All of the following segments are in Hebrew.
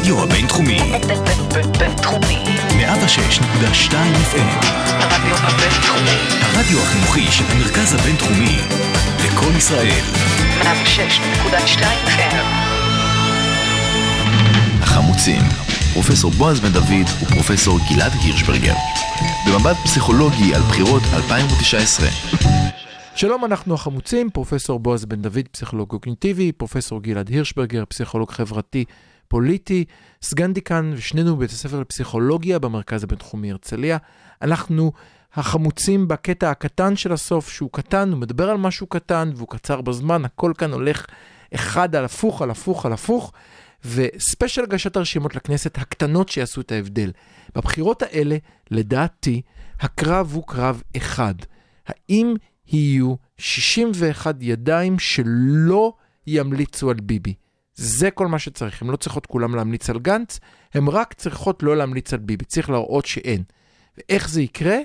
הרדיו הבינתחומי. בינתחומי. 106.2 FM. הרדיו הבינתחומי. הרדיו החינוכי של המרכז הבינתחומי. לקום ישראל. 106.2 FM. החמוצים. פרופסור בועז בן דוד ופרופסור גלעד הירשברגר. במבט פסיכולוגי על בחירות 2019. שלום, אנחנו החמוצים, פרופסור בועז בן דוד, פסיכולוג קוגניטיבי, פרופסור גלעד הירשברגר, פסיכולוג חברתי פוליטי, סגן דיקן ושנינו בבית הספר לפסיכולוגיה במרכז הבינתחומי הרצליה. אנחנו החמוצים בקטע הקטן של הסוף, שהוא קטן, הוא מדבר על משהו קטן והוא קצר בזמן, הכל כאן הולך אחד על הפוך, על הפוך, על הפוך, וספיישל הגשת הרשימות לכנסת הקטנות שיעשו את ההבדל. בבחירות האלה, לדעתי, הקרב הוא קרב אחד. האם יהיו 61 ידיים שלא ימליצו על ביבי? זה כל מה שצריך, הן לא צריכות כולם להמליץ על גנץ, הן רק צריכות לא להמליץ על ביבי, צריך להראות שאין. ואיך זה יקרה?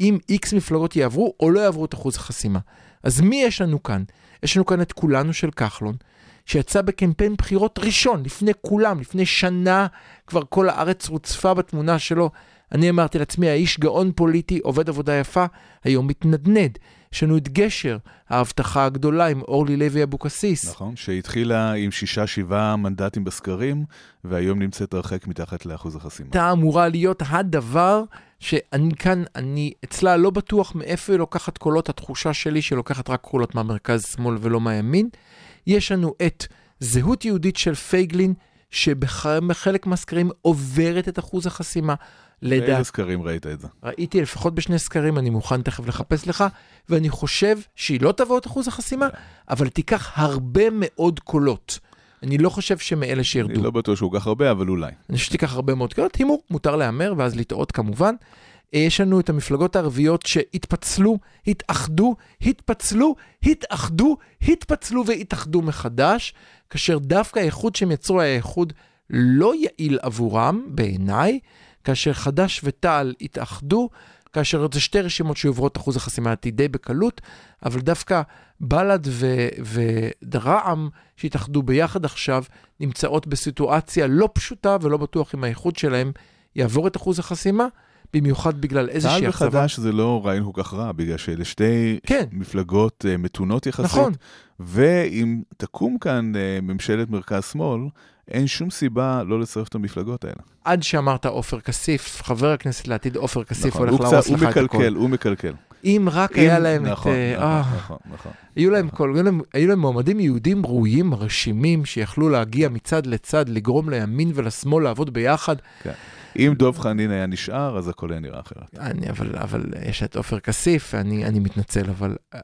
אם איקס מפלגות יעברו או לא יעברו את אחוז החסימה. אז מי יש לנו כאן? יש לנו כאן את כולנו של כחלון, שיצא בקמפיין בחירות ראשון, לפני כולם, לפני שנה, כבר כל הארץ רוצפה בתמונה שלו. אני אמרתי לעצמי, האיש גאון פוליטי, עובד עבודה יפה, היום מתנדנד. יש לנו את גשר, ההבטחה הגדולה עם אורלי לוי אבוקסיס. נכון, שהתחילה עם שישה, שבעה מנדטים בסקרים, והיום נמצאת הרחק מתחת לאחוז החסימה. הייתה אמורה להיות הדבר שאני כאן, אני אצלה לא בטוח מאיפה היא לוקחת קולות, התחושה שלי שהיא לוקחת רק קולות מהמרכז-שמאל ולא מהימין. יש לנו את זהות יהודית של פייגלין, שבחלק מהסקרים עוברת את אחוז החסימה. באיזה לדעת, סקרים ראית את זה? ראיתי לפחות בשני סקרים, אני מוכן תכף לחפש לך, ואני חושב שהיא לא תבוא את אחוז החסימה, אבל תיקח הרבה מאוד קולות. אני לא חושב שמאלה אני שירדו. לא בטוח שהוא כך הרבה, אבל אולי. אני חושב שתיקח הרבה מאוד קולות, הימור, מותר להמר ואז לטעות כמובן. אה, יש לנו את המפלגות הערביות שהתפצלו, התאחדו, התפצלו, התאחדו, התפצלו והתאחדו מחדש, כאשר דווקא האיחוד שהם יצרו היה איחוד לא יעיל עבורם, בעיניי, כאשר חד"ש ותע"ל התאחדו, כאשר זה שתי רשימות שעוברות אחוז החסימה לדעתי די בקלות, אבל דווקא בל"ד ו- ורע"מ שהתאחדו ביחד עכשיו, נמצאות בסיטואציה לא פשוטה ולא בטוח אם האיחוד שלהם יעבור את אחוז החסימה, במיוחד בגלל איזושהי צה"ל אכזבה. וחד"ש זה לא רעיון כל כך רע, בגלל שאלה שתי כן. מפלגות אה, מתונות יחסית. נכון. ואם תקום כאן אה, ממשלת מרכז-שמאל, אין שום סיבה לא לצרף את המפלגות האלה. עד שאמרת עופר כסיף, חבר הכנסת לעתיד עופר כסיף נכון, הולך הוא להרוס לך הוא את הכל. מקלקל, הוא מקלקל. אם רק היה להם נכון, את... אה, נכון, אה, נכון, נכון. היו להם כל, היו להם, היו להם מועמדים יהודים ראויים, מרשימים, שיכלו להגיע מצד לצד, לגרום לימין ולשמאל לעבוד ביחד. אם דב חנין היה נשאר, אז הכל היה נראה אחרת. אני, אבל, אבל יש את עופר כסיף, אני, אני מתנצל, אבל אה,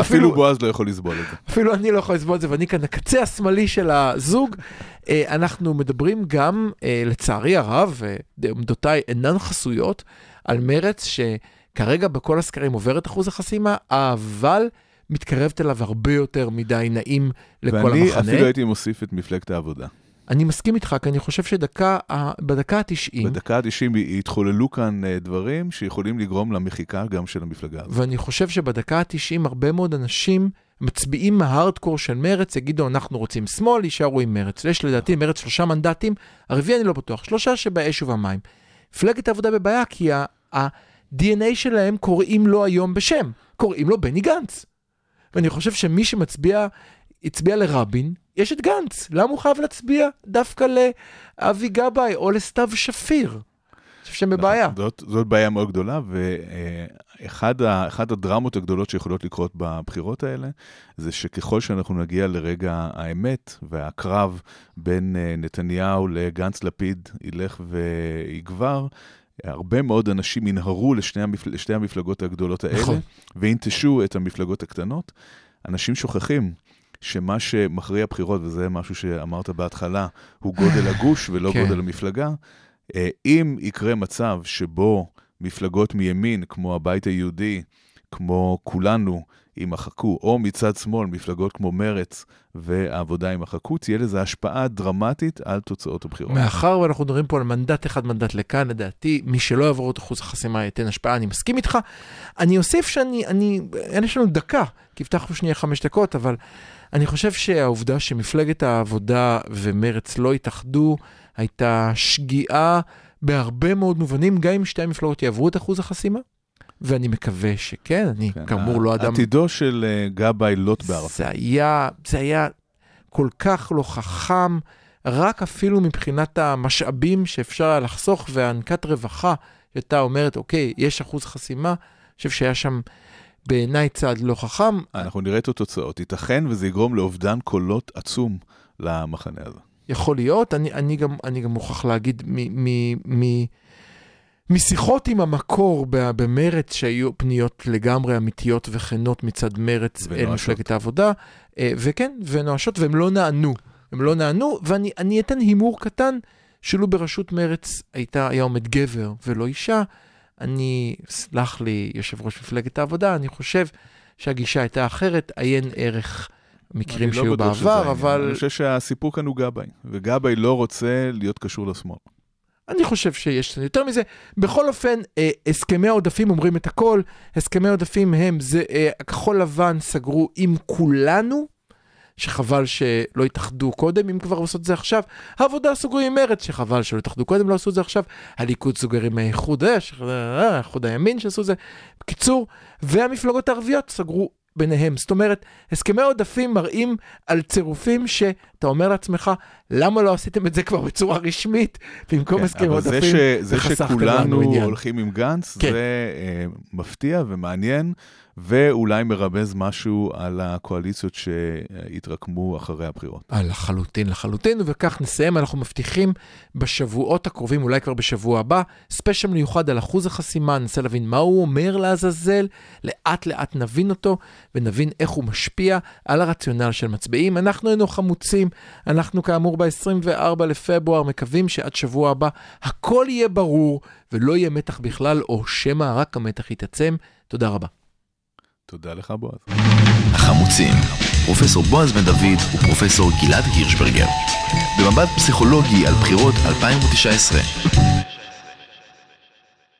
אפילו בועז לא יכול לסבול את זה. אפילו אני לא יכול לסבול את זה, ואני כאן הקצה השמאלי של הזוג. אה, אנחנו מדברים גם, לצערי הרב, עמדותיי אינן חסויות, על מרץ שכרגע בכל הסקרים עובר את אחוז החסימה, אבל מתקרבת אליו הרבה יותר מדי נעים לכל ואני המחנה. אפילו הייתי מוסיף את מפלגת העבודה. אני מסכים איתך, כי אני חושב שדקה, ה- בדקה ה-90, בדקה ה-90 התחוללו כאן אה, דברים שיכולים לגרום למחיקה גם של המפלגה הזאת. ואני חושב שבדקה ה-90 הרבה מאוד אנשים מצביעים מההארדקור של מרץ, יגידו אנחנו רוצים שמאל, יישארו עם מרץ. יש לדעתי מרץ שלושה מנדטים, הרביעי אני לא בטוח, שלושה שבאש ובמים. מפלגת העבודה בבעיה כי ה- ה-DNA שלהם קוראים לו היום בשם, קוראים לו בני גנץ. ואני חושב שמי שמצביע, הצביע לרבין, יש את גנץ. למה הוא חייב להצביע דווקא לאבי גבאי או לסתיו שפיר? חושב שהם בבעיה. נכון, זאת, זאת בעיה מאוד גדולה, ואחת הדרמות הגדולות שיכולות לקרות בבחירות האלה, זה שככל שאנחנו נגיע לרגע האמת והקרב בין אה, נתניהו לגנץ לפיד ילך ויגבר, הרבה מאוד אנשים ינהרו לשני המפל... לשתי המפלגות הגדולות האלה, נכון. וינטשו את המפלגות הקטנות. אנשים שוכחים שמה שמכריע בחירות, וזה משהו שאמרת בהתחלה, הוא גודל הגוש ולא כן. גודל המפלגה. אה, אם יקרה מצב שבו מפלגות מימין, כמו הבית היהודי, כמו כולנו, יימחקו, או מצד שמאל, מפלגות כמו מרץ והעבודה יימחקו, תהיה לזה השפעה דרמטית על תוצאות הבחירות. מאחר ואנחנו מדברים פה על מנדט אחד, מנדט לכאן, לדעתי, מי שלא יעבור את אחוז החסימה ייתן השפעה, אני מסכים איתך. אני אוסיף שאני, אני, אין יש לנו דקה, כי הבטחנו שנייה חמש דקות, אבל אני חושב שהעובדה שמפלגת העבודה ומרץ לא התאחדו, הייתה שגיאה בהרבה מאוד מובנים, גם אם שתי המפלגות יעברו את אחוז החסימה. ואני מקווה שכן, אני כן, כאמור לא אדם... עתידו של אה, גבאי לוט בערפל. זה היה, זה היה כל כך לא חכם, רק אפילו מבחינת המשאבים שאפשר היה לחסוך והענקת רווחה, שהייתה אומרת, אוקיי, יש אחוז חסימה, אני חושב שהיה שם בעיניי צעד לא חכם. אנחנו נראה את התוצאות. ייתכן וזה יגרום לאובדן קולות עצום למחנה הזה. יכול להיות, אני, אני, גם, אני גם מוכרח להגיד מ, מ, מ, משיחות עם המקור במרץ, שהיו פניות לגמרי אמיתיות וכנות מצד מרץ אל ונואשות. מפלגת העבודה, אה, וכן, ונואשות, והם לא נענו. הם לא נענו, ואני אני אתן הימור קטן, שלו בראשות מרץ הייתה, היה עומד גבר ולא אישה, אני, סלח לי, יושב ראש מפלגת העבודה, אני חושב שהגישה הייתה אחרת, עיין ערך מקרים לא שהיו שזה בעבר. אבל... אני חושב שהסיפור כאן הוא גבאי, וגבאי לא רוצה להיות קשור לשמאל. אני חושב שיש קצת יותר מזה. בכל אופן, אה, הסכמי העודפים אומרים את הכל. הסכמי העודפים הם, זה אה, הכחול לבן סגרו עם כולנו, שחבל שלא התאחדו קודם, אם כבר עושות את זה עכשיו. העבודה סוגרים עם מרצ, שחבל שלא התאחדו קודם, לא עשו את זה עכשיו. הליכוד סוגר עם האיחוד, אה, ש- אה, האיחוד הימין שעשו את זה. בקיצור, והמפלגות הערביות סגרו ביניהם. זאת אומרת, הסכמי העודפים מראים על צירופים שאתה אומר לעצמך, למה לא עשיתם את זה כבר בצורה רשמית, במקום כן, זה, עודפים, וחסכתם לנו שכולנו עניין. הולכים עם גנץ, כן. זה אה, מפתיע ומעניין, ואולי מרמז משהו על הקואליציות שהתרקמו אחרי הבחירות. אה, לחלוטין, לחלוטין, וכך נסיים. אנחנו מבטיחים בשבועות הקרובים, אולי כבר בשבוע הבא, ספיישל מיוחד על אחוז החסימה, ננסה להבין מה הוא אומר לעזאזל, לאט לאט נבין אותו, ונבין איך הוא משפיע על הרציונל של מצביעים. אנחנו היינו חמוצים, אנחנו כאמור ב-24 לפברואר, מקווים שעד שבוע הבא הכל יהיה ברור, ולא יהיה מתח בכלל, או שמא רק המתח יתעצם. תודה רבה. תודה לך, בועז. החמוצים, פרופסור בועז בן דוד ופרופסור גלעד הירשברגר. במבט פסיכולוגי על בחירות 2019.